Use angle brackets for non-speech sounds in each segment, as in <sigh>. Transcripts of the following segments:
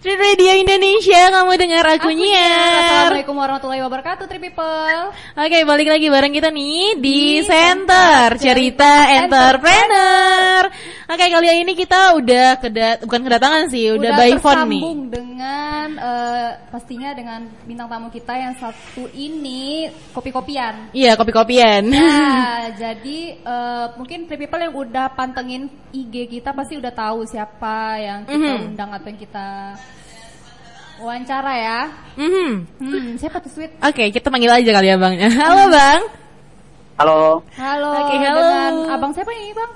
Street Radio Indonesia, kamu dengar aku, Aku nyiar. Nyiar. Assalamualaikum warahmatullahi wabarakatuh, Tri People. Oke, balik lagi bareng kita nih di, Di Center Cerita Entrepreneur. Oke, kali ini kita udah kedat bukan kedatangan sih, udah, by phone nih. dengan eh, pastinya dengan bintang tamu kita yang satu ini kopi-kopian. Iya, kopi-kopian. Nah, <laughs> jadi eh, mungkin Tri People yang udah pantengin IG kita pasti udah tahu siapa yang kita Mhm. undang atau yang kita wawancara ya. Mhm. Hmm, siapa tuh Sweet? Oke, kita panggil aja kali ya, Bang. <laughs> Halo, Bang. Halo, Halo, Oke, halo. dengan abang siapa ini, Bang?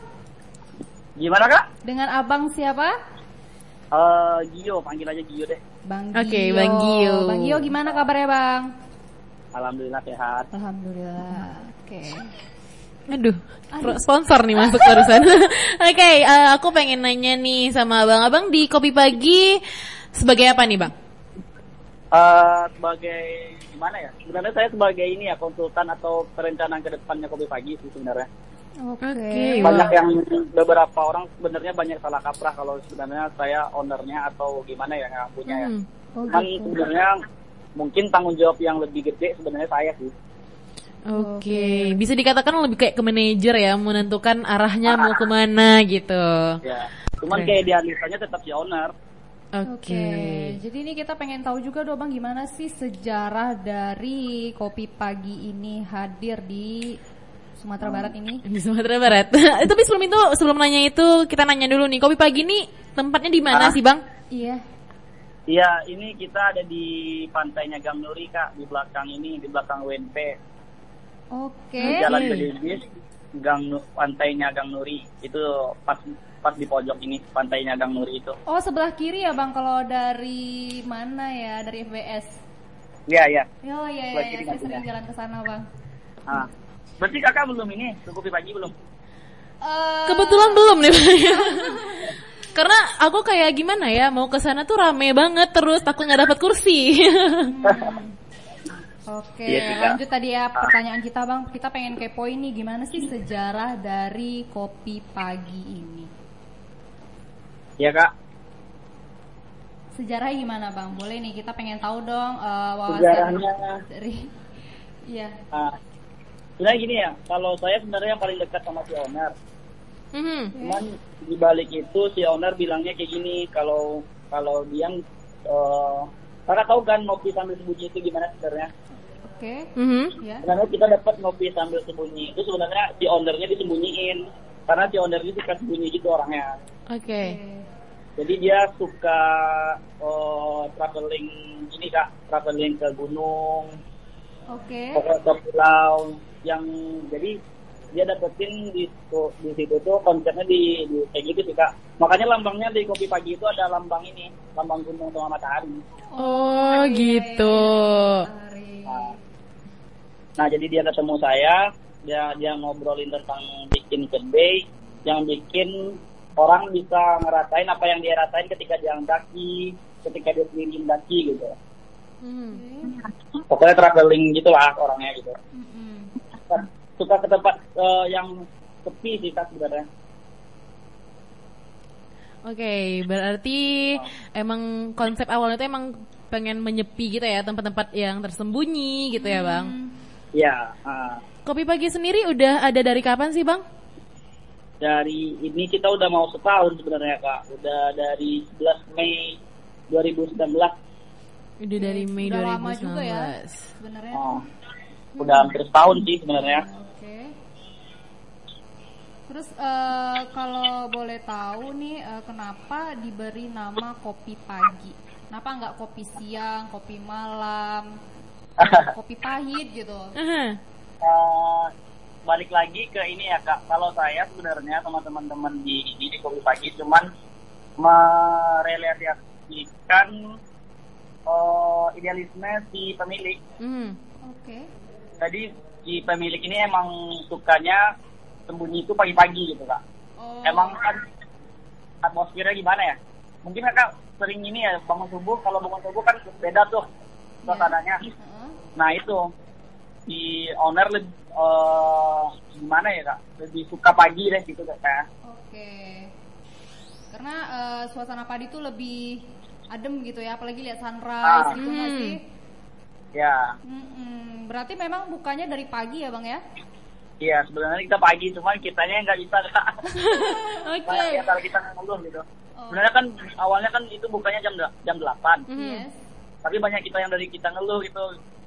gimana kak? Dengan abang siapa? Eh Gio, panggil aja Gio deh. Bang Oke, Gio. Bang Gio. Bang Gio gimana kabarnya, Bang? Alhamdulillah sehat. Alhamdulillah. Oke. Aduh, pro- sponsor nih masuk barusan. <laughs> Oke, eh, aku pengen nanya nih sama abang-abang di Kopi Pagi sebagai apa nih, Bang? Eh sebagai gimana ya? Sebenarnya saya sebagai ini ya konsultan atau perencanaan ke depannya Kopi Pagi sih sebenarnya. Oke. Oke. Banyak yang beberapa orang sebenarnya banyak salah kaprah kalau sebenarnya saya ownernya atau gimana ya nggak punya ya. Hmm. Oh, Kan gitu. sebenarnya mungkin tanggung jawab yang lebih gede sebenarnya saya sih. Oke, bisa dikatakan lebih kayak ke manajer ya, menentukan arahnya mau ke mana gitu. Ya. Cuman Oke. kayak idealisanya tetap si owner. Oke. Oke. Jadi ini kita pengen tahu juga dong Bang gimana sih sejarah dari kopi pagi ini hadir di Sumatera Barat ini? <laughs> Di Sumatera Barat. <laughs> Eh, Tapi sebelum itu, sebelum nanya itu, kita nanya dulu nih, Kopi Pagi nih tempatnya di mana Ah. sih, Bang? Iya. Iya, ini kita ada di pantainya Gang Nuri kak, di belakang ini, di belakang WNP. Oke. Jalan Gede Bis, Gang pantainya Gang Nuri. Itu pas pas di pojok ini, pantainya Gang Nuri itu. Oh sebelah kiri ya Bang kalau dari mana ya dari FBS? Iya, iya. Oh iya iya, Sebelah iya. kiri saya nantinya. sering jalan ke sana Bang. Ah. Berarti kakak belum ini, kopi pagi belum? Eh, Kebetulan belum nih, Bang. <laughs> Karena aku kayak gimana ya, mau ke sana tuh rame banget terus takut nggak dapat kursi. Oke, Iya sih, Kak. lanjut tadi ya pertanyaan kita Bang. Kita pengen kepoin nih gimana sih sejarah dari kopi pagi ini? Iya kak. Sejarahnya gimana Bang? Boleh nih kita pengen tahu dong eh, wawasan Sejarahnya, dari Iya. ah, sebenarnya gini ya, kalau saya sebenarnya yang paling dekat sama si owner. Mhm. Cuman di balik itu si owner bilangnya kayak gini, kalau kalau dia eh kakak tahu kan ngopi sambil sembunyi itu gimana sebenarnya? Oke. Mhm. Ya. sebenarnya kita dapat ngopi sambil sembunyi itu sebenarnya si ownernya disembunyiin karena si ownernya suka sembunyi gitu orangnya Oke. jadi dia suka oh, traveling ini kak traveling ke gunung Oke. ke, ke pulau yang jadi dia dapetin di situ- di situ tuh konsepnya di, di kayak gitu sih kak makanya lambangnya di kopi pagi itu ada lambang ini lambang gunung sama matahari Oh, gitu. Nah, nah jadi dia ketemu saya, dia dia ngobrolin tentang bikin kedai yang bikin orang bisa ngerasain apa yang dia rasain ketika dia daki, ketika dia sendiri daki gitu. Mhm. Pokoknya traveling gitulah orangnya gitu. Mm-mm. Suka ke tempat eh, yang sepi sih kak sebenarnya. Oke, berarti emang konsep awalnya itu emang pengen menyepi gitu ya, tempat-tempat yang tersembunyi gitu ya, Bang. Hmm. Ya. Kopi pagi sendiri udah ada dari kapan sih, Bang? dari ini kita udah mau setahun sebenarnya kak. Udah dari 11 Mei 2019. Udah dari Mei Udah 2019. lama juga ya sebenarnya. Oh, udah hampir setahun sih sebenarnya. Oke. Terus eh, kalau boleh tahu nih eh, kenapa diberi nama kopi pagi? Kenapa nggak kopi siang, kopi malam, <laughs> kopi pahit gitu? Aha. Eh, balik lagi ke ini ya kak. Kalau saya sebenarnya sama teman-teman di di, di kopi pagi cuman merealisasikan eh, idealisme si pemilik. Mhm. Oke. Jadi si pemilik ini emang sukanya sembunyi itu pagi-pagi gitu kak. Oh. Emang kan atmosfernya gimana ya? Mungkin kakak sering ini ya bangun subuh. Kalau bangun subuh kan beda tuh suasananya. Heeh. Nah itu di owner lebih eh, gimana ya kak? Lebih suka pagi deh gitu kak. Oke. Karena eh, suasana padi itu lebih adem gitu ya, apalagi lihat sunrise Ah. gitu Hmm. sih? Ya, Mm-mm. Berarti memang bukanya dari pagi ya bang ya? iya sebenarnya kita pagi, cuman kitanya yang nggak bisa kak. <laughs> Oke. Di antara kita ngeluh gitu. Oh. Sebenarnya kan awalnya kan itu bukanya jam jam 8 Mhm. Yes. tapi banyak kita yang dari kita ngeluh gitu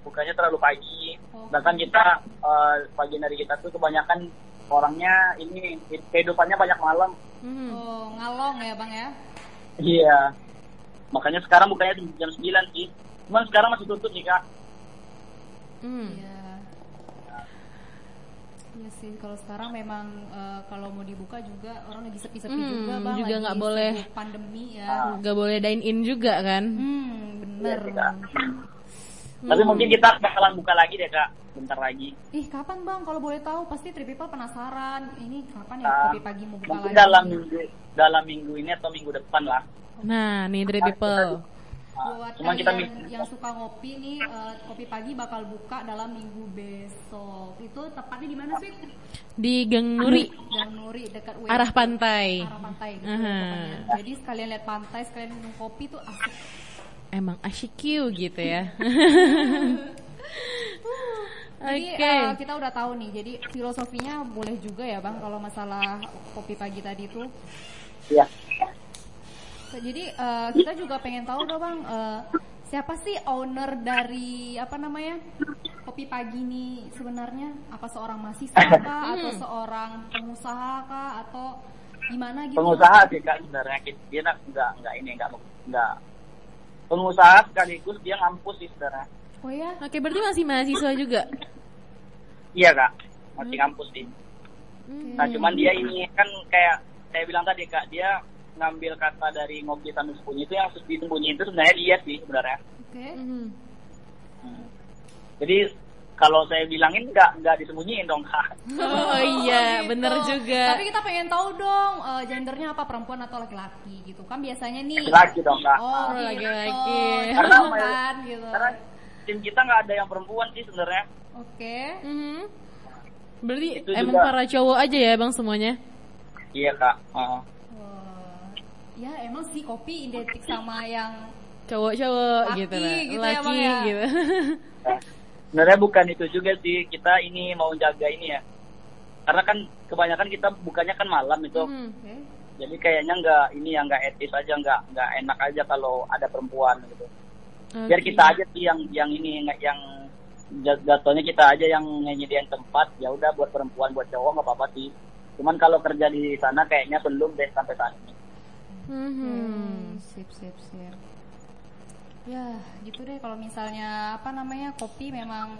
bukanya terlalu pagi. Oh. Bahkan kita eh, bagian dari kita tuh kebanyakan orangnya ini kehidupannya banyak malam. Mhm. Oh ngalong ya bang ya? Iya. Makanya sekarang bukanya jam 9 sih. Cuman sekarang masih tutup nih kak. Mhm. Iya. Iya sih, kalau sekarang memang eh, kalau mau dibuka juga orang lagi sepi-sepi Hmm, juga bang. juga nggak boleh. pandemi ya. Ah. Gak boleh dine in juga kan? Hmm, Iya bener. sih kak. Tapi mungkin kita bakalan buka lagi deh kak. Bentar lagi. Ih kapan bang? Kalau boleh tahu pasti Three People penasaran. Ini kapan ya Ah, kopi pagi mau buka Mungkin lagi? dalam minggu dalam minggu ini atau minggu depan lah. Nah, nih three people. Ah, Buat Cuman kita kalian yang suka ngopi nih, eh, kopi pagi bakal buka dalam minggu besok. Itu tepatnya di mana sih? Di Gang Nuri, Gang Nuri dekat arah pantai. Arah pantai gitu Aha. pokoknya. Jadi sekalian lihat pantai, sekalian minum kopi tuh asik. Emang asyik gitu ya. <laughs> Jadi Oke. eh, kita udah tahu nih. Jadi filosofinya boleh juga ya bang kalau masalah kopi pagi tadi tuh. Iya. Jadi eh, kita juga pengen tahu dong bang, eh, siapa sih owner dari apa namanya kopi pagi ini sebenarnya? Apa seorang mahasiswa <laughs> kah, atau Hmm. seorang pengusaha kah, atau gimana gitu? pengusaha sih kak sebenarnya dia nak nggak nggak ini nggak nggak pengusaha sekaligus dia ngampus sih sebenarnya Oh ya, Oke, berarti masih mahasiswa juga. iya kak masih ngampus sih Hmm. nah cuman dia ini kan kayak saya bilang tadi kak dia ngambil kata dari ngopi sambil sembunyi itu yang disembunyi itu sebenarnya dia sih sebenarnya oke. Mhm. Hmm. jadi kalau saya bilangin nggak nggak disembunyiin dong kak Oh iya, gitu. bener juga. Tapi kita pengen tahu dong, eh, gendernya apa perempuan atau laki-laki gitu kan biasanya nih. lagi dong kak Oh, Oh, gitu. laki-laki. Karena Gitu mayor- kan gitu. karena tim kita nggak ada yang perempuan sih sebenarnya Oke. Mhm. Berarti Itu emang juga. para cowok aja ya bang semuanya? iya kak Oh. Wah. Ya emang sih kopi identik sama yang Cowok-cowok Laki gitu lah. gitu ya, Laki Bang, ya? gitu. Sebenarnya bukan itu juga sih kita ini mau jaga ini ya karena kan kebanyakan kita bukannya kan malam itu. Oke. jadi kayaknya nggak ini ya nggak etis aja nggak nggak enak aja kalau ada perempuan gitu biar Oke. kita aja sih yang yang ini yang jat- jatuhnya kita aja yang nyediain tempat ya udah buat perempuan buat cowok nggak apa-apa sih cuman kalau kerja di sana kayaknya belum deh sampai saat ini Mhm. Hmm, sip sip sip. Ya, gitu deh kalau misalnya apa namanya kopi memang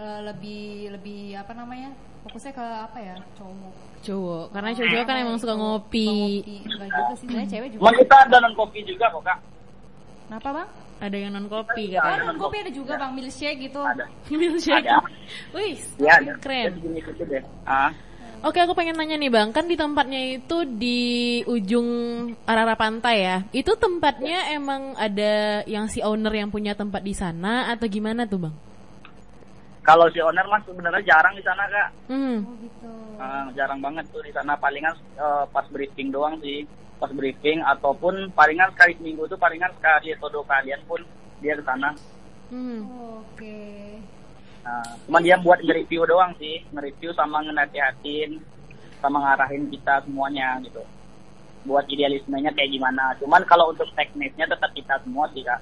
eh, lebih lebih apa namanya fokusnya ke apa ya cowok. Cowok, karena cowok kan emang suka ngopi. ngopi. Enggak juga sih, sebenarnya cewek juga. cuman kita ada non kopi juga kok kak Kenapa bang? Ada yang non kopi Iya, Oh, non kopi ada juga bang milkshake gitu. ada <laughs> Milkshake. Ada. Wih, ya ada keren. Ya, segini gitu deh ah Oke, aku pengen nanya nih bang, kan di tempatnya itu di ujung arah-arah pantai ya. Itu tempatnya emang ada yang si owner yang punya tempat di sana atau gimana tuh bang? kalau si owner mas sebenarnya jarang di sana kak Hmm. Oh gitu. Ah, jarang banget tuh di sana palingan eh, pas briefing doang sih pas briefing ataupun palingan sekali seminggu tuh palingan sekali atau dua kalian pun dia ke sana Hmm. Oke. Nah, cuman dia buat nge-review doang sih nge-review sama ngenasihatin sama ngarahin kita semuanya gitu buat idealismenya kayak gimana cuman kalau untuk teknisnya tetap kita semua sih kak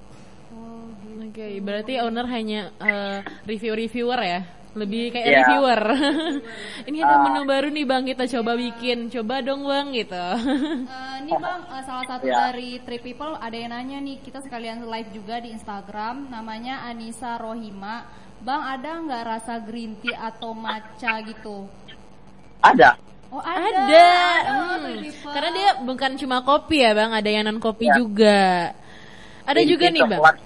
Oh gitu. Oke, berarti owner hanya eh, review-reviewer ya? Lebih kayak Iya. reviewer. <laughs> Ini ada Ah. menu baru nih bang, kita coba bikin. Coba dong bang gitu. Eh, ini bang, eh, salah satu Ya. dari Three People ada yang nanya nih, kita sekalian live juga di Instagram, namanya Anissa Rohima. Bang, ada nggak rasa green tea atau matcha gitu? ada Oh ada. ada. Oh, Hmm. Karena dia bukan cuma kopi ya bang, ada yang non kopi Ya. juga. Ada Green juga nih bang, coklat.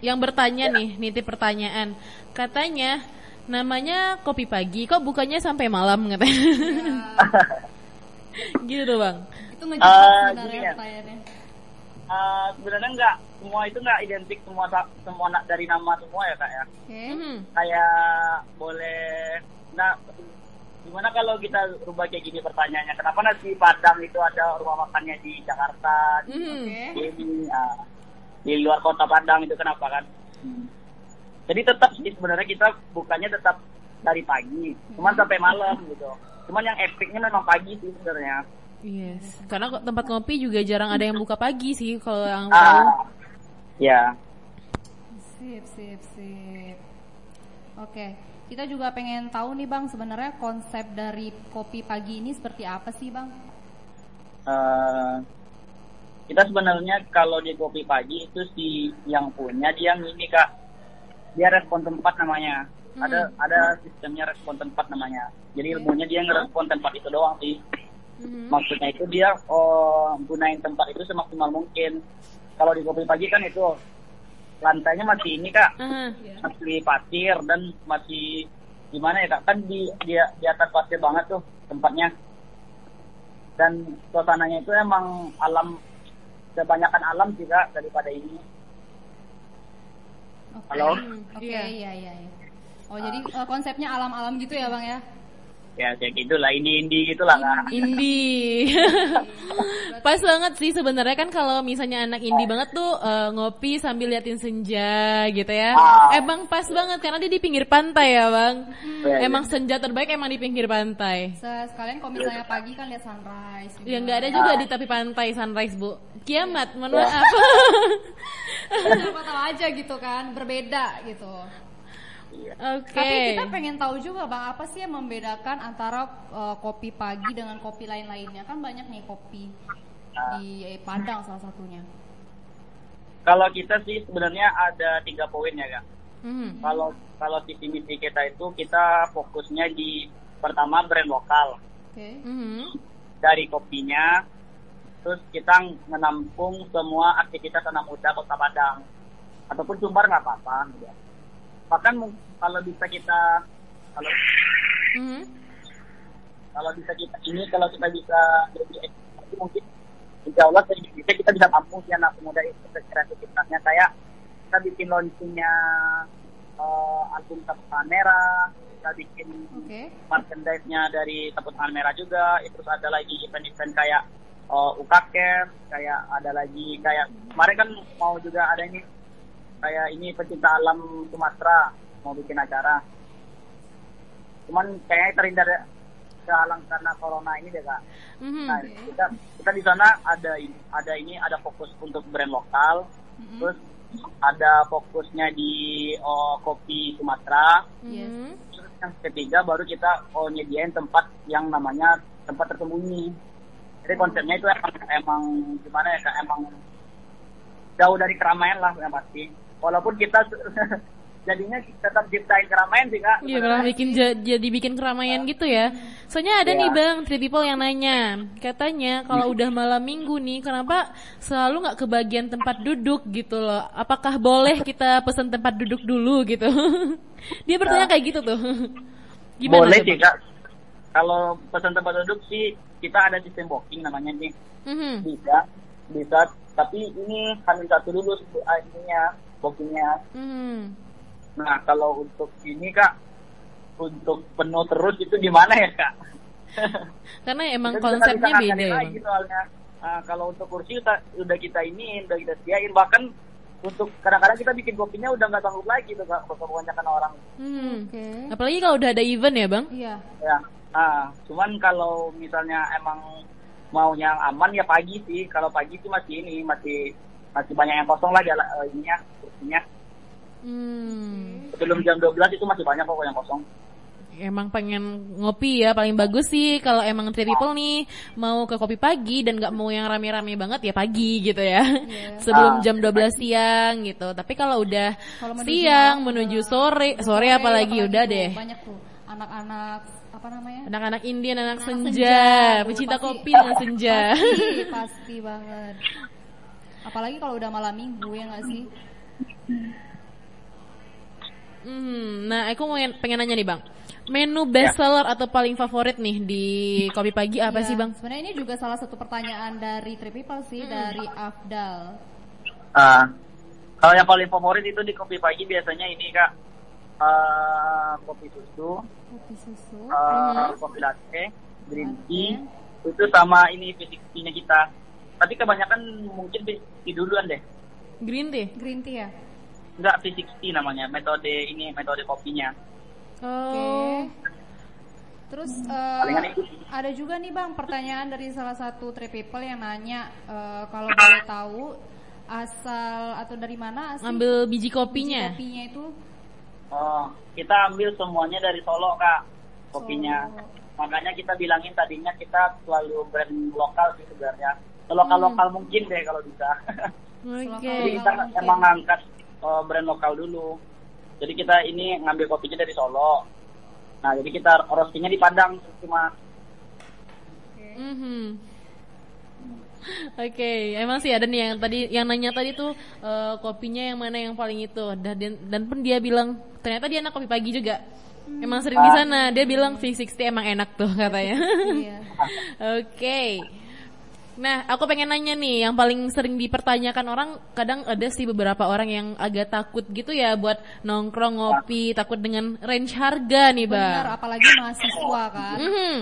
yang bertanya nih, nitip pertanyaan. Katanya namanya kopi pagi, kok bukannya sampai malam katanya. <laughs> gitu tuh bang. Itu ngejebak Eh, sebenarnya ya. pertanyaannya. Eh, sebenarnya nggak semua itu nggak identik semua semua dari nama semua ya kak ya Oke. Mhm. kayak boleh nah gimana kalau kita rubah kayak gini pertanyaannya kenapa nasi padang itu ada rumah makannya di Jakarta di Mhm. Oke. ini ah. di luar kota Padang itu kenapa kan jadi tetap sih sebenarnya kita bukannya tetap dari pagi cuman sampai malam gitu cuman yang epicnya memang pagi sih sebenarnya Yes. Karena tempat ngopi juga jarang ada yang buka pagi sih kalau yang tahu. ah ya Sip, sip, sip. Oke, kita juga pengen tahu nih Bang, sebenarnya konsep dari kopi pagi ini seperti apa sih Bang? eh, kita sebenarnya kalau di kopi pagi itu si yang punya dia ini kak dia respon tempat namanya ada ada sistemnya respon tempat namanya jadi ilmunya dia ngerespon tempat itu doang sih Mhm. maksudnya itu dia oh, gunain tempat itu semaksimal mungkin kalau di kopi pagi kan itu lantainya masih ini kak Aha. masih pasir dan masih gimana ya kak kan di di, di atas pasir banget tuh tempatnya dan suasananya itu emang alam kebanyakan alam sih kak daripada ini Oke. Halo? Oke, Iya. iya, iya, iya. Oh, jadi eh, konsepnya alam-alam gitu ya Bang ya? Ya kayak gitulah ini indie gitulah kak Indie. <laughs> Pas banget sih sebenarnya kan kalau misalnya anak indie banget tuh eh, ngopi sambil liatin senja gitu ya. Ah. Emang pas banget karena dia di pinggir pantai ya, Bang. Iya, Emang senja terbaik emang di pinggir pantai. Se- Sekalian kalau misalnya pagi kan lihat sunrise. juga. Ya nggak ada juga di tepi pantai sunrise, Bu. Kiamat, mohon Ya. maaf. <laughs> <laughs> Siapa tahu aja gitu kan, berbeda gitu. Oke. Tapi kita pengen tahu juga bang, apa sih yang membedakan antara eh, kopi pagi dengan kopi lain-lainnya? Kan banyak nih kopi di eh, Padang salah satunya. kalau kita sih sebenarnya ada tiga poin ya kak Mhm. kalau kalau visi misi kita itu kita fokusnya di pertama brand lokal Oke. Mhm. dari kopinya terus kita menampung semua aktivitas anak muda kota Padang ataupun Sumbar nggak apa-apa gitu. Bahkan kalau bisa kita kalau Mhm. kalau bisa kita ini kalau kita bisa lebih eksplorasi mungkin insya Allah bisa kita bisa tampung si anak muda itu kreativitasnya kayak kita bikin launchingnya eh, album tepuk tangan merah kita bikin Oke. merchandise-nya dari tepuk tangan merah juga terus ada lagi event-event kayak uh, kayak ada lagi kayak kemarin kan mau juga ada ini kayak ini pecinta alam Sumatera mau bikin acara cuman kayaknya terhindar kehalang karena corona ini deh kak Mhm. nah kita kita di sana ada ini ada ini ada fokus untuk brand lokal Mm-mm. terus ada fokusnya di oh, kopi Sumatera Yes. Mhm. Terus yang ketiga baru kita oh nyediain tempat yang namanya tempat tersembunyi. Jadi konsepnya itu emang, emang gimana ya kak emang jauh dari keramaian lah yang pasti. Walaupun kita <laughs> jadinya tetap ciptain keramaian sih kak. Iya malah bikin ja- jadi bikin keramaian gitu ya. Soalnya ada Iya. nih bang, three people yang nanya, katanya kalau udah malam minggu nih, kenapa selalu nggak kebagian tempat duduk gitu loh? Apakah boleh kita pesan tempat duduk dulu gitu? <laughs> Dia bertanya kayak gitu tuh. <laughs> Gimana? Boleh sih kak. Kalau pesan tempat duduk sih kita ada sistem booking namanya nih. Mhm. Bisa, bisa. Tapi ini hamil satu dulu ininya bookingnya. Mhm. Nah, kalau untuk ini Kak, untuk penuh terus itu gimana ya Kak? <laughs> Karena emang Kita konsepnya bisa beda ya soalnya. Nah, kalau untuk kursi udah, udah kita ini, udah kita sediain. Bahkan untuk kadang-kadang kita bikin kopinya udah nggak sanggup lagi tuh Kak, untuk kebanyakan orang. Mhm. Oke. Apalagi kalau udah ada event ya bang. Iya. Ya, nah, cuman kalau misalnya emang mau yang aman ya pagi sih. Kalau pagi sih masih ini, masih masih banyak yang kosong lah jalan eh, ininya, kursinya. Hmm. Sebelum jam 12 itu masih banyak kok yang kosong. Emang pengen ngopi ya paling bagus sih kalau emang three people nih mau ke kopi pagi dan nggak mau yang rame-rame banget ya pagi gitu ya <laughs> sebelum Ah. jam 12 siang gitu tapi kalau udah menuju siang malam, menuju sore sore apalagi udah tuh, deh Banyak tuh anak-anak apa namanya? anak-anak Indian anak Anak senja tuh, pecinta pasti- kopi dengan <laughs> senja Pasti, <laughs> pasti banget. Apalagi kalau udah malam minggu ya nggak sih? Hmm, nah aku mau yang- pengen nanya nih bang. Menu best seller atau paling favorit nih di kopi pagi apa Iya, sih bang? Sebenarnya ini juga salah satu pertanyaan dari Three People sih dari Afdal. Ah, kalau yang paling favorit itu di kopi pagi biasanya ini kak. Eh, kopi susu, Kopi susu. eh, kopi latte, green tea, itu sama ini fisik tea-nya kita. Tapi kebanyakan mungkin tea duluan deh. Green tea. Green tea ya? Enggak V60 namanya, metode ini metode kopinya. Oh. Terus eh, Palingan itu. ada juga nih bang pertanyaan dari salah satu trade people yang nanya eh, kalau boleh tahu asal atau dari mana asli Ambil biji biji kopinya. kopinya itu? Oh, kita ambil semuanya dari Solo kak kopinya. Solo. Makanya kita bilangin tadinya kita selalu brand lokal sih sebenarnya. Lokal lokal mungkin deh kalau bisa. <laughs> Oke. Jadi kita mungkin. emang ngangkat uh, brand lokal dulu. Jadi kita ini ngambil kopinya dari Solo. Nah, jadi kita roastingnya di Padang cuma Mhm. Oke, emang sih ada nih yang tadi yang nanya tadi tuh eh, kopinya yang mana yang paling itu dan dan pun dia bilang ternyata dia anak kopi pagi juga. Emang sering di sana. Dia bilang V60 emang enak tuh katanya. Iya. <laughs> Oke. Nah, aku pengen nanya nih, yang paling sering dipertanyakan orang, kadang ada sih beberapa orang yang agak takut gitu ya buat nongkrong ngopi, takut dengan range harga nih, Benar, bang. apalagi mahasiswa kan. Mhm.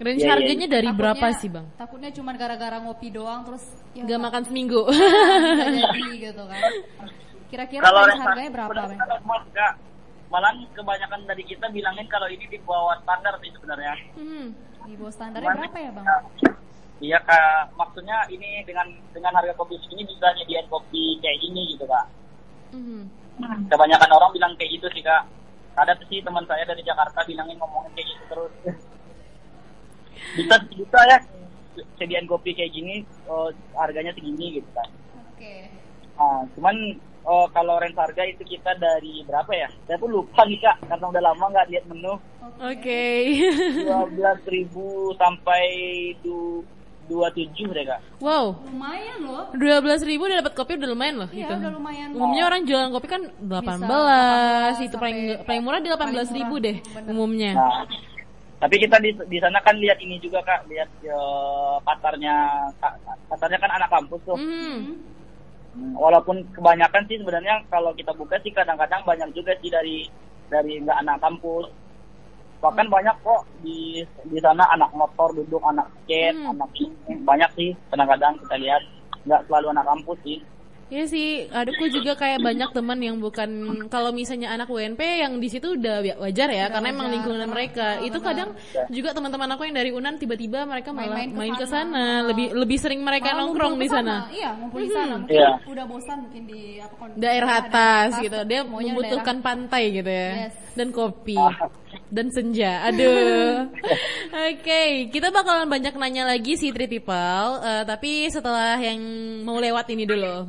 Range Iya, iya, harganya dari Takutnya- berapa sih, bang? Takutnya cuma gara-gara ngopi doang terus ya Gak makan seminggu. <laughs> jadi gitu kan. Kira-kira kalau range harganya berapa, Bang? Malahan kebanyakan dari kita bilangin kalau ini di bawah standar sih sebenarnya. Mhm. Di bawah standarnya Cuman- berapa ya, Bang? Iya kak, maksudnya ini dengan dengan harga kopi segini bisa nyediain kopi kayak gini gitu kak. Mhm. Kebanyakan orang bilang kayak gitu sih kak. Ada sih teman saya dari Jakarta bilangin ngomongin kayak gitu terus. bisa bisa ya sediain kopi kayak gini, oh, harganya segini gitu kan. Oke. Nah, cuman oh, kalau range harga itu kita dari berapa ya? Saya pun lupa nih kak, karena udah lama nggak lihat menu. Oke. <laughs> Dua belas ribu sampai du, dua tujuh deh kak. wow. Lumayan loh. dua belas ribu udah dapat kopi udah lumayan loh Iya, gitu. udah lumayan. Umumnya orang jualan kopi kan 18, 18 itu paling paling murah di 18 paling ribu deh Bener. umumnya. Nah, tapi kita di di sana kan lihat ini juga kak, lihat eh, pasarnya, pasarnya kan anak kampus tuh. Mhm. Hmm, Walaupun kebanyakan sih sebenarnya kalau kita buka sih kadang-kadang banyak juga sih dari dari nggak anak kampus. Bahkan banyak kok di di sana anak motor duduk, anak skate, Hmm. anak ini banyak sih kadang-kadang kita lihat nggak selalu anak kampus sih. Iya sih, adukku juga kayak banyak teman yang bukan kalau misalnya anak UNP yang di situ udah wajar ya, Udah karena emang lingkungan mereka. itu kadang juga teman-teman aku yang dari Unan tiba-tiba mereka malah Main-main ke main ke sana. lebih lebih sering mereka Malah nongkrong di sana. Iya, ngumpul di sana. Mungkin Iya. udah bosan mungkin di apa Daerah daerah atas gitu, dia membutuhkan pantai gitu ya, Yes. Dan kopi. Dan senja, aduh. <laughs> Oke, kita bakalan banyak nanya lagi sih Three People, eh, tapi setelah yang mau lewat ini dulu.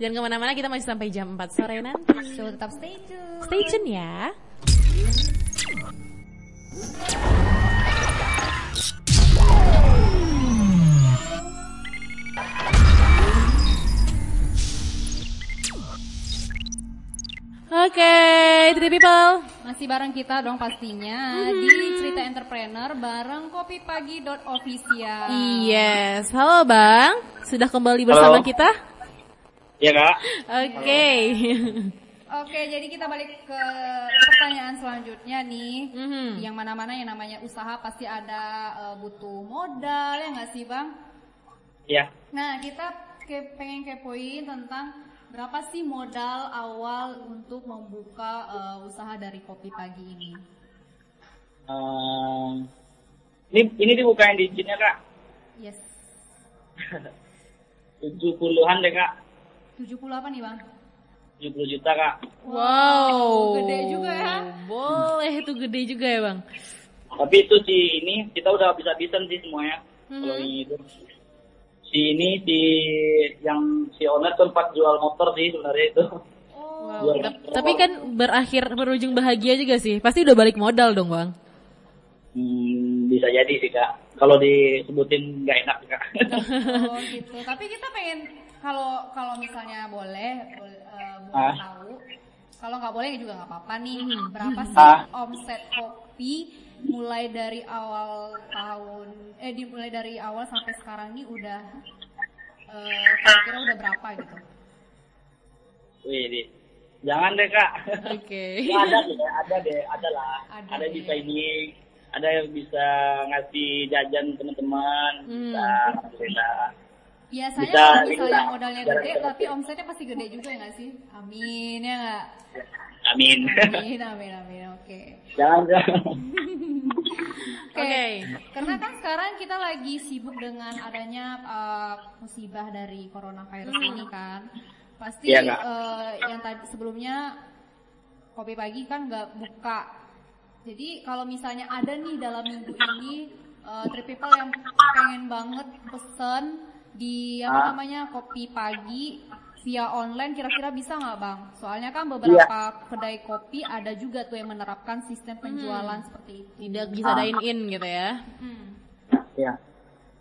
Jangan ke mana-mana, kita masih sampai jam 4 sore nanti. So tetap stay tune. Stay tune ya. Oke, three people. Masih bareng kita dong pastinya Mm-hmm. di cerita entrepreneur bareng kopipagi.official. Yes, halo Bang. Sudah kembali bersama Halo. kita? Iya kak. Oke. Oke, jadi kita balik ke pertanyaan selanjutnya nih. Mhm. Yang mana-mana yang namanya usaha pasti ada eh, butuh modal ya nggak sih bang? Iya. Nah kita ke, pengen kepoin tentang berapa sih modal awal untuk membuka eh, usaha dari kopi pagi ini? Ehm, ini ini dibukain di izinnya kak. Yes, <laughs> 70-an deh kak. 70 apa nih bang? 70 juta kak. Wow. Gede juga ya. Boleh itu gede juga ya Bang. Tapi itu si ini kita udah bisa habisan sih semuanya. Kalau Mhm. ini itu. Si ini si yang si owner tempat jual motor sih sebenarnya itu. Oh, <laughs> Jual motor. Tapi kan berakhir berujung bahagia juga sih. Pasti udah balik modal dong Bang. Hmm, bisa jadi sih kak. Kalau disebutin nggak enak kak. <laughs> oh gitu. Tapi kita pengen kalau kalau misalnya boleh, boleh eh, boleh Ah. tahu. Kalau nggak boleh juga nggak apa-apa nih. Berapa sih Ah. omset kopi mulai dari awal tahun eh dimulai dari awal sampai sekarang ini udah eh, kira-kira udah berapa gitu? Wih, di. jangan deh kak. Oke. <laughs> Ya, ada deh, ada deh, ada lah. Ada Ada, deh. bisa ini, ada yang bisa ngasih jajan teman-teman, Hmm. bisa alhamdulillah. Biasanya Bisa, kalau misalnya lah. modalnya gede, kita- tapi omsetnya pasti gede juga nggak sih? Amin ya nggak? Amin. Amin, amin, amin. Oke. Jangan jangan. <laughs> Oke. Oke. Karena kan sekarang kita lagi sibuk dengan adanya uh, musibah dari coronavirus ini kan. Pasti Kak. uh, yang tadi sebelumnya kopi pagi kan nggak buka. Jadi kalau misalnya ada nih dalam minggu ini uh, three people yang pengen banget pesen di apa Ah. namanya kopi pagi via online kira-kira bisa nggak bang? Soalnya kan beberapa kedai kopi ada juga tuh yang menerapkan sistem penjualan seperti itu. Tidak bisa Ah. dine in gitu ya. Hmm. ya.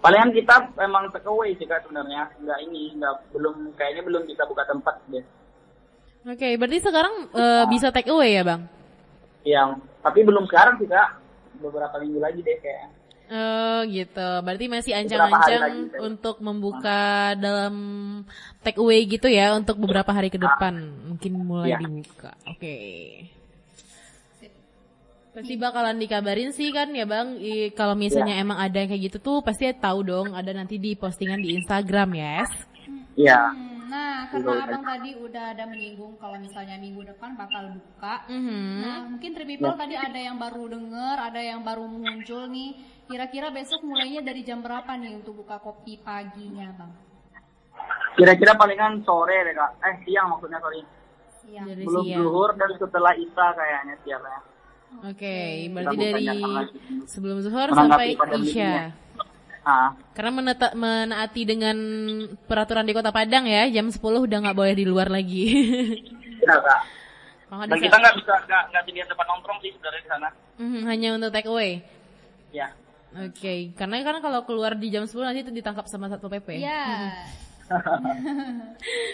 Palingan kita memang take away sih kak sebenarnya. Enggak ini, enggak belum kayaknya belum bisa buka tempat deh. Oke, berarti sekarang eh, bisa take away ya, Bang? Yang tapi belum sekarang sih kak. Beberapa minggu lagi deh kayaknya. Oh gitu, berarti masih ancang-ancang untuk membuka dalam take away gitu ya untuk beberapa hari ke depan mungkin mulai Iya. dibuka. Oke. Pasti bakalan dikabarin sih kan ya bang, I- kalau misalnya emang ada yang kayak gitu tuh pasti tahu dong, ada nanti di postingan di Instagram yes. Iya. Hmm, Nah, karena abang tadi udah ada menyinggung kalau misalnya minggu depan bakal buka. Mhm. Nah, mungkin three people tadi ada yang baru denger, ada yang baru muncul nih. Kira-kira besok mulainya dari jam berapa nih untuk buka kopi paginya, bang? Kira-kira palingan sore deh kak. Eh siang maksudnya sorry. Iya. Dari Belum siang. zuhur dan setelah isya kayaknya siapnya. Oke, berarti Kita dari sebelum zuhur sampai isya. Ya. Ah, Karena meneta- menaati dengan peraturan di Kota Padang ya, jam 10 udah nggak boleh di luar lagi. iya kak. Kalau Dan kita nggak bisa nggak nggak sediain tempat nongkrong sih sebenarnya di sana. Mhm, hanya untuk take away. Ya. Oke, karena kan kalau keluar di jam 10 nanti itu ditangkap sama Satpol PP. Iya. <laughs>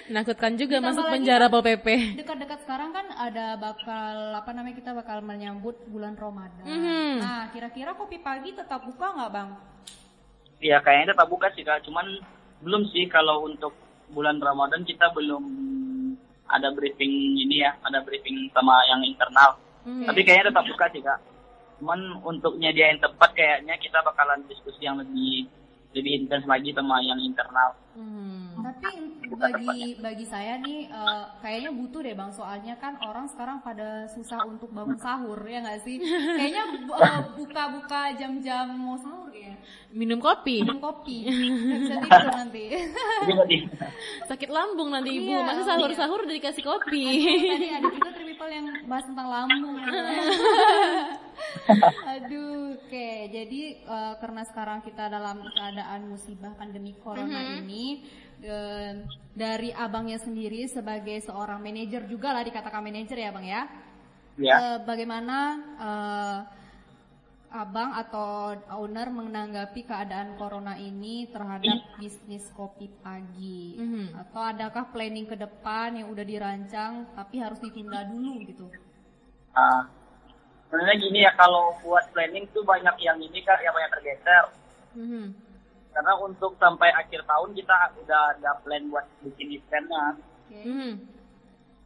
Menakutkan juga Ditambah masuk penjara kan Pol PP. Dekat-dekat sekarang kan ada bakal apa namanya kita bakal menyambut bulan Ramadan. Mhm. Nah, kira-kira kopi pagi tetap buka nggak, bang? Iya kayaknya tetap buka sih kak. Cuman belum sih kalau untuk bulan Ramadan kita belum ada briefing ini ya, ada briefing sama yang internal. Hmm. Tapi kayaknya tetap buka sih kak. Cuman untuk nyediain tempat kayaknya kita bakalan diskusi yang lebih lebih intens lagi sama yang internal. Mhm. Tapi bagi bagi saya nih eh, kayaknya butuh deh bang soalnya kan orang sekarang pada susah untuk bangun sahur ya nggak sih? Kayaknya eh, buka-buka jam-jam mau sahur ya Minum kopi. minum kopi nggak bisa tidur nanti. Tadi Sakit lambung nanti ibu. Iya, Masa sahur-sahur udah dikasih kopi. Tadi ada juga three people yang bahas tentang lambung. <laughs> <laughs> Aduh, oke. Jadi eh, karena sekarang kita dalam keadaan musibah pandemi corona ini, eh, dari abangnya sendiri sebagai seorang manajer juga lah dikatakan manajer ya bang ya. ya. Eh, bagaimana eh, abang atau owner menanggapi keadaan corona ini terhadap bisnis kopi pagi? Mhm. Atau adakah planning ke depan yang udah dirancang tapi harus ditunda dulu gitu? Ah, sebenarnya gini ya kalau buat planning tuh banyak yang ini kak, yang banyak tergeser. Mhm. Karena untuk sampai akhir tahun kita udah ada plan buat bikin eventnya. Mhm.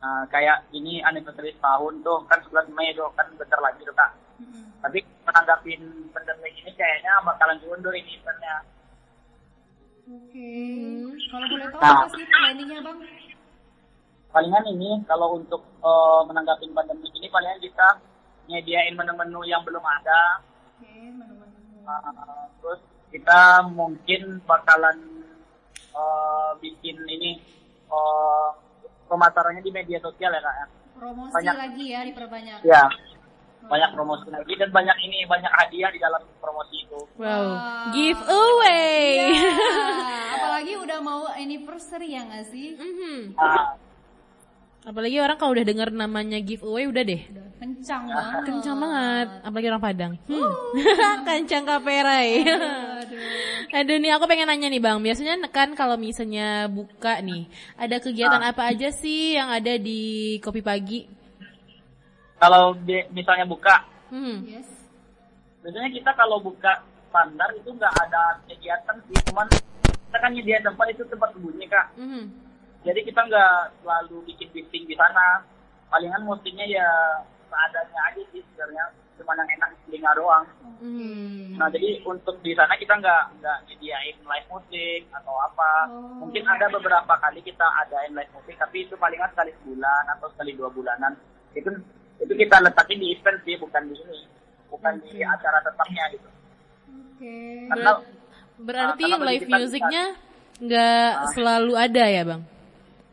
Nah, kayak ini anniversary tahun tuh kan 11 Mei tuh kan bentar lagi tuh kak. Mm-mm. Tapi menanggapin pandemi ini kayaknya bakalan diundur ini eventnya. Oke. Kalau boleh tahu Nah. apa sih planningnya bang? Palingan ini kalau untuk eh, menanggapi pandemi ini palingan kita nyediain menu-menu yang belum ada. Oke, menu-menu. Uh, terus kita mungkin bakalan uh, bikin ini uh, pemasarannya di media sosial ya kak ya. Promosi Banyak. lagi ya diperbanyak. Ya, banyak promosi lagi dan banyak ini banyak hadiah di dalam promosi itu. Wow. Wow. Giveaway. Iya, <laughs> apalagi udah mau anniversary ya nggak sih? Mhm. Ah, Apalagi orang kalau udah denger namanya giveaway udah deh. Udah kencang banget. Kencang banget, apalagi orang Padang. Hmm. <laughs> Kencang kaperai. Aduh. Aduh nih aku pengen nanya nih Bang, biasanya kan kalau misalnya buka nih, ada kegiatan apa aja sih yang ada di Kopi Pagi? kalau di- misalnya buka, Hmm. Yes. biasanya kita kalau buka standar itu nggak ada kegiatan sih, cuman kita kan nyediain tempat itu tempat sembunyi kak. Mhm. Jadi kita nggak selalu bikin briefing di sana. Palingan mestinya ya seadanya aja sih sebenarnya cuma yang enak di telinga doang Hmm. nah jadi untuk di sana kita nggak nggak nyediain live musik atau apa Oh. mungkin ada beberapa kali kita adain live musik tapi itu palingan sekali sebulan atau sekali dua bulanan itu itu kita letakin di event sih bukan di ini bukan di acara tetapnya gitu Oke. karena Berarti karena bagi live musiknya nggak Ah. selalu ada ya bang?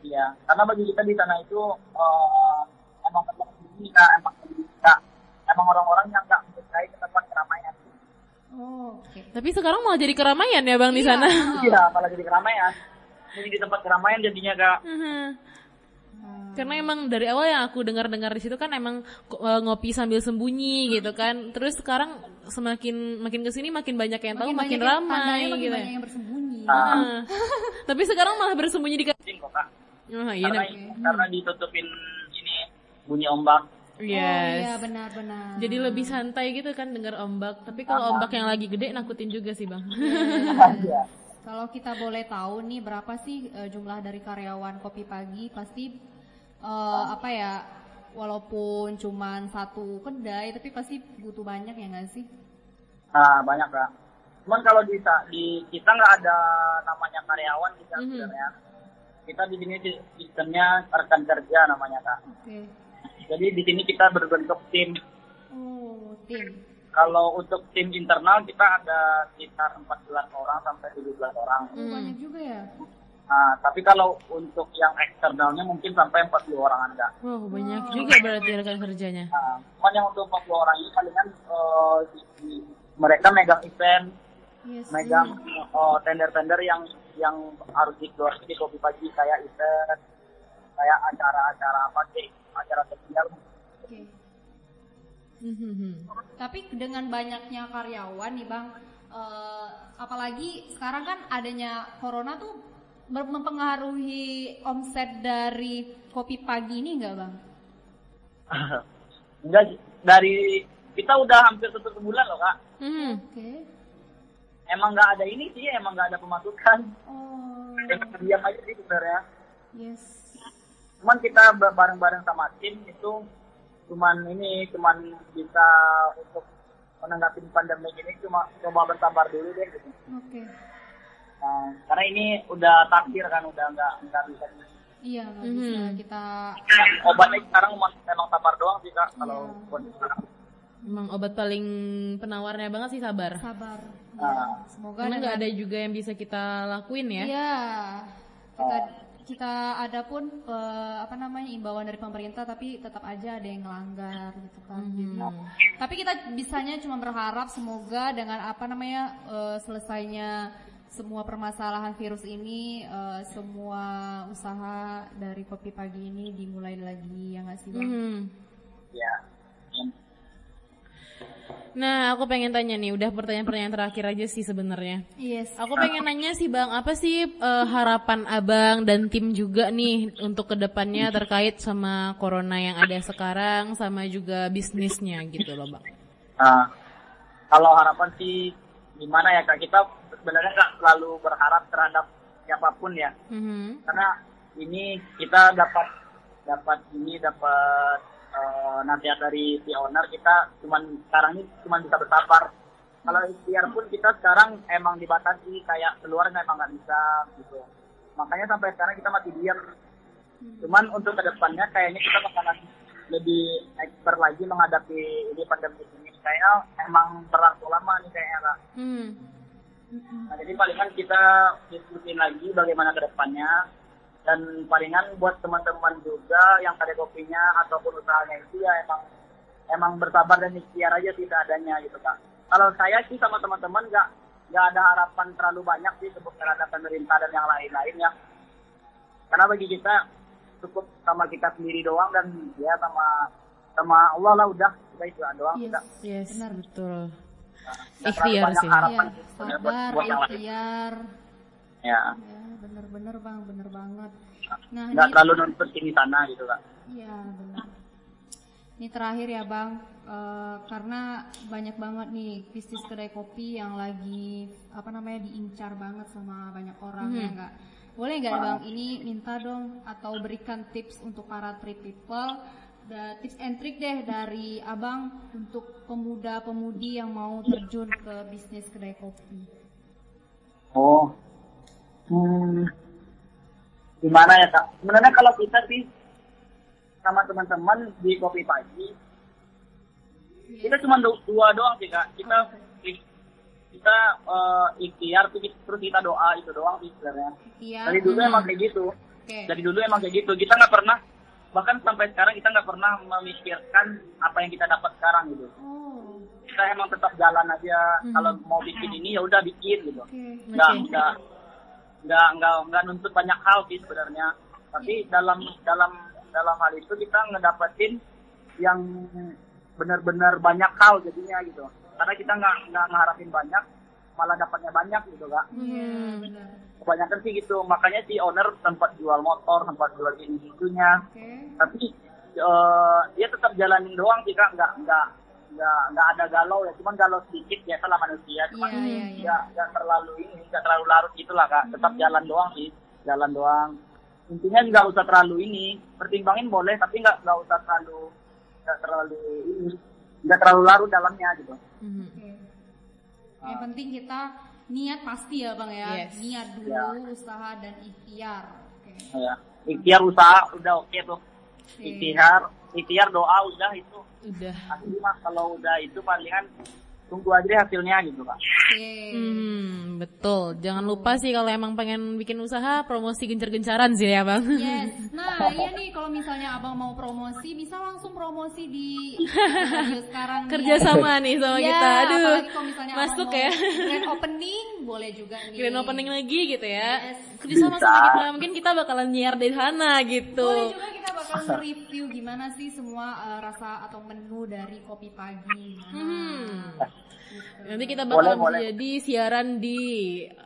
Iya, karena bagi kita di sana itu eh, emang tempat kita, emang kita, emang orang-orang yang nggak menyukai ke tempat keramaian. Oh, oke. Tapi sekarang malah jadi keramaian ya bang di Iya. sana. <laughs> Iya, malah jadi keramaian. Jadi di tempat keramaian jadinya kak. Mhm. Hmm. Karena emang dari awal yang aku dengar-dengar di situ kan emang eh, ngopi sambil sembunyi gitu kan. Terus sekarang semakin makin ke sini makin banyak yang tahu makin, yang- ramai tandanya makin gitu. banyak yang bersembunyi. Nah, Ah. <laughs> Tapi sekarang malah bersembunyi di kok kak. Oh, iya, Karena, karena ditutupin ini bunyi ombak. Oh iya Yes. benar-benar. Jadi lebih santai gitu kan dengar ombak. Tapi kalau ombak yang lagi gede nakutin juga sih bang. Iya. <laughs> Kalau kita boleh tahu nih berapa sih eh, jumlah dari karyawan kopi pagi pasti eh, apa ya walaupun cuman satu kedai tapi pasti butuh banyak ya nggak sih? Nah, banyak kak. Cuman kalau di, di kita nggak ada namanya karyawan kita Mhm. sebenarnya. Kita di sini si- sistemnya rekan kerja namanya kak. Oke. Jadi di sini kita berbentuk tim Oh tim. Kalau untuk tim internal kita ada sekitar 14 orang sampai 17 orang. Oh, Hmm. banyak juga ya. Nah, tapi kalau untuk yang eksternalnya mungkin sampai 40 orang Anda. Wow banyak juga berarti rekan kerjanya. Nah, cuman yang untuk 40 orang ini palingan eh, di- mereka megang event, Yes. megang eh, tender-tender yang yang harus dikeluarkan di kopi pagi kayak event, kayak acara-acara apa sih, acara sosial. Oke. Mhm. Tapi dengan banyaknya karyawan nih bang, eh, apalagi sekarang kan adanya corona tuh mempengaruhi omset dari kopi pagi ini nggak bang? <laughs> Enggak, dari kita udah hampir satu bulan loh kak. Mhm. Oke. Emang nggak ada ini sih, emang nggak ada pemasukan. Oh, Emang diam aja sih sebenarnya. yes. cuman kita ba- bareng-bareng sama tim itu cuman ini cuman bisa untuk menanggapi pandemi ini cuma coba bersabar dulu deh gitu. Oke. Nah, karena ini udah takdir kan udah nggak nggak bisa Iya nggak bisa Mhm. kita. obatnya sekarang cuma emang sabar doang sih kak kalau Iya. kondisi sekarang. Emang obat paling penawarnya banget sih sabar. sabar. Ah. Semoga Karena nggak ada juga yang bisa kita lakuin ya. Iya. Kita kita ada pun eh, apa namanya imbauan dari pemerintah tapi tetap aja ada yang ngelanggar gitu kan. Jadi, Mhm. Tapi kita bisanya cuma berharap semoga dengan apa namanya eh, selesainya semua permasalahan virus ini eh, semua usaha dari kopi pagi ini dimulai lagi ya nggak sih bang? Mhm. ya Nah, aku pengen tanya nih, udah pertanyaan-pertanyaan terakhir aja sih sebenarnya. Yes. Aku pengen nanya sih Bang, apa sih eh, harapan Abang dan tim juga nih untuk ke depannya terkait sama corona yang ada sekarang sama juga bisnisnya gitu loh Bang. Nah, kalau harapan sih gimana ya kak kita sebenarnya nggak selalu berharap terhadap siapa pun ya Mhm. karena ini kita dapat dapat ini dapat eh, nasihat dari si owner kita cuman sekarang ini cuman bisa bersabar. Kalau ikhtiar pun kita sekarang emang dibatasi kayak keluar emang nggak bisa gitu. Makanya sampai sekarang kita masih diam cuman untuk ke depannya kayaknya kita bakalan lebih expert lagi menghadapi ini pandemi ini. Kayaknya emang berlangsung lama nih kayaknya kak. Hmm. Nah, jadi palingan kita diskusin lagi bagaimana ke depannya dan palingan buat teman-teman juga yang kada kopinya ataupun usahanya itu ya emang emang bersabar dan ikhtiar aja sih seadanya gitu kak. Kalau saya sih sama teman-teman nggak nggak ada harapan terlalu banyak sih sebut terhadap pemerintah dan yang lain-lain ya. Karena bagi kita cukup sama kita sendiri doang dan ya sama sama Allah lah udah kita itu doang Yes. kita. Yes, Benar. betul. Terlalu Ikhtiar banyak sih. harapan Iya, sebenarnya buat, sabar, buat yang lain. ikhtiar. Ya. Ya, bener-bener bang, bener banget. Nah, nggak ini, terlalu nuntut sini sana gitu kak. iya benar. Ini terakhir ya bang, Eh, karena banyak banget nih bisnis kedai kopi yang lagi apa namanya diincar banget sama banyak orang ya nggak. Boleh nggak bang? Ini minta dong atau berikan tips untuk para trip people ada tips and trick deh dari abang untuk pemuda-pemudi yang mau terjun ke bisnis kedai kopi. Oh. Hmm. Gimana ya kak? Sebenarnya kalau kita sih sama teman-teman di kopi pagi, kita cuma do- dua doang sih kak. Kita kita eh, ikhtiar terus kita doa itu doang sih sebenarnya. Iya. Dari dulu emang kayak gitu. Oke. Dari dulu emang kayak gitu. Kita nggak pernah bahkan sampai sekarang kita nggak pernah memikirkan apa yang kita dapat sekarang gitu. Oh. Kita emang tetap jalan aja. Kalau mau bikin ini ya udah bikin gitu. Oke. nggak Oke. nggak nggak nggak nggak nuntut banyak hal sih sebenarnya. Tapi dalam dalam dalam hal itu kita ngedapetin yang benar-benar banyak hal jadinya gitu. Karena kita nggak nggak ngeharapin banyak malah dapatnya banyak gitu kak. Iya, benar. kebanyakan sih gitu. Makanya si owner sempat jual motor sempat jual ini itunya. Oke. tapi eh, dia tetap jalanin doang sih kak. Nggak nggak nggak nggak ada galau ya cuman galau sedikit biasa lah manusia cuman Iya, iya, iya. nggak nggak terlalu ini nggak terlalu larut gitulah kak tetap jalan doang sih jalan doang intinya nggak usah terlalu ini pertimbangin boleh tapi nggak nggak usah terlalu nggak terlalu ini nggak terlalu larut dalamnya gitu Mhm. Oke. Yang penting kita niat pasti ya bang ya. Yes. Niat dulu, usaha dan ikhtiar. Oke. ya ikhtiar usaha udah oke tuh Oke. ikhtiar ikhtiar doa udah itu Udah. asli mah kalau udah itu palingan tunggu aja deh hasilnya gitu kak Oke. Hmm, betul. Jangan lupa sih kalau emang pengen bikin usaha, promosi gencar-gencaran sih ya bang. Yes. Nah, iya nih kalau misalnya abang mau promosi bisa langsung promosi di radio sekarang nih. Kerja sama nih sama Iya, kita. Aduh, masuk mau ya. Grand opening boleh juga nih. Grand opening lagi gitu ya. Yes. Sama sama kita, mungkin kita bakalan nyiar di sana gitu. Boleh juga kita bakal nge-review gimana sih semua uh, rasa atau menu dari kopi pagi. Nah, Hmm. Nanti kita Boleh, bakalan boleh. jadi siaran di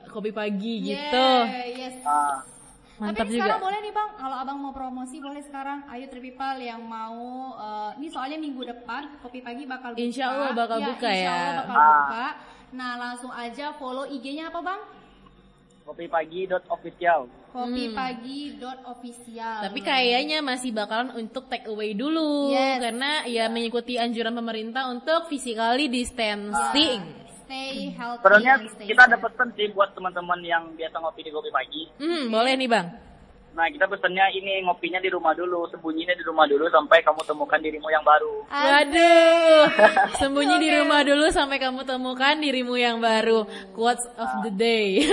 kopi pagi gitu. Yeah, yes. Ah, Mantap Tapi juga. sekarang boleh nih bang, kalau abang mau promosi boleh sekarang. Ayo Tripipal yang mau, uh, ini soalnya minggu depan kopi pagi bakal buka. Insya Allah bakal buka insya ya. Allah bakal Ah. buka. Nah langsung aja follow IG-nya apa bang? kopi pagi dot official Kopi pagi dot official. Hmm. Tapi kayaknya masih bakalan untuk take away dulu Yes. karena ya mengikuti anjuran pemerintah untuk physically distancing. stay healthy. Sebenarnya kita ada pesen sih buat teman-teman yang biasa ngopi di kopi pagi. Hmm, boleh nih bang. Nah kita pesennya ini ngopinya di rumah dulu, sembunyinya di rumah dulu sampai kamu temukan dirimu yang baru. Waduh, <laughs> sembunyi di rumah dulu sampai kamu temukan dirimu yang baru. Quotes of the day.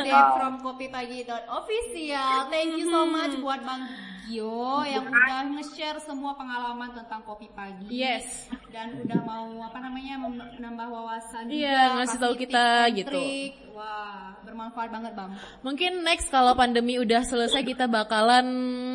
Day <laughs> from Kopi Pagi official. Thank you so much buat Bang Gio yang udah nge-share semua pengalaman tentang kopi pagi. yes. Dan udah mau apa namanya menambah wawasan Iya, juga, ngasih kasih tahu kita gitu. trik. Bermanfaat banget Bang. Mungkin next kalau pandemi udah selesai kita bakalan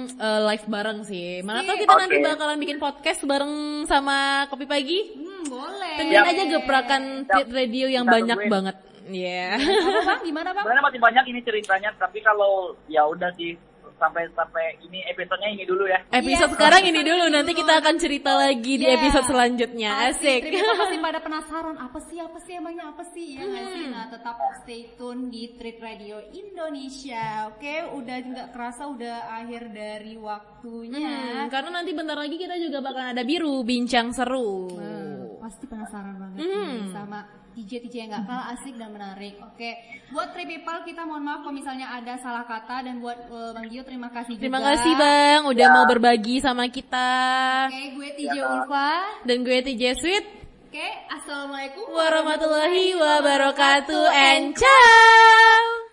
eh, live bareng sih. Mana tahu kita nanti Oke. bakalan bikin podcast bareng sama Kopi Pagi. Hmm, boleh. Tungguin aja gebrakan Tit radio yang Kita banyak tungguin. banget. Iya. Apa Bang? Gimana Bang? Sebenarnya masih banyak ini ceritanya, tapi kalau ya udah sih sampai sampai ini episodenya ini dulu ya. Episode Yes, sekarang ini dulu, ini nanti dulu. kita akan cerita lagi di Yeah. episode selanjutnya. Pasti, Asik. Tripita pasti <laughs> pada penasaran apa sih apa sih emangnya apa sih ya nggak sih? Hmm. Nah tetap stay tune di Treat Radio Indonesia. Oke, udah nggak kerasa udah akhir dari waktunya. Hmm, karena nanti bentar lagi kita juga bakalan ada biru bincang seru. Nah, pasti penasaran banget Hmm. nih sama DJ DJ yang nggak kalah asik dan menarik. Oke, buat Trip People kita mohon maaf kalau misalnya ada salah kata dan buat eh, Bang Gio terima kasih Terima juga. kasih Bang udah mau berbagi sama kita. Oke, gue TJ Ulfa. Dan gue TJ Sweet. Oke, assalamualaikum Warahmatullahi wabarakatuh and ciao.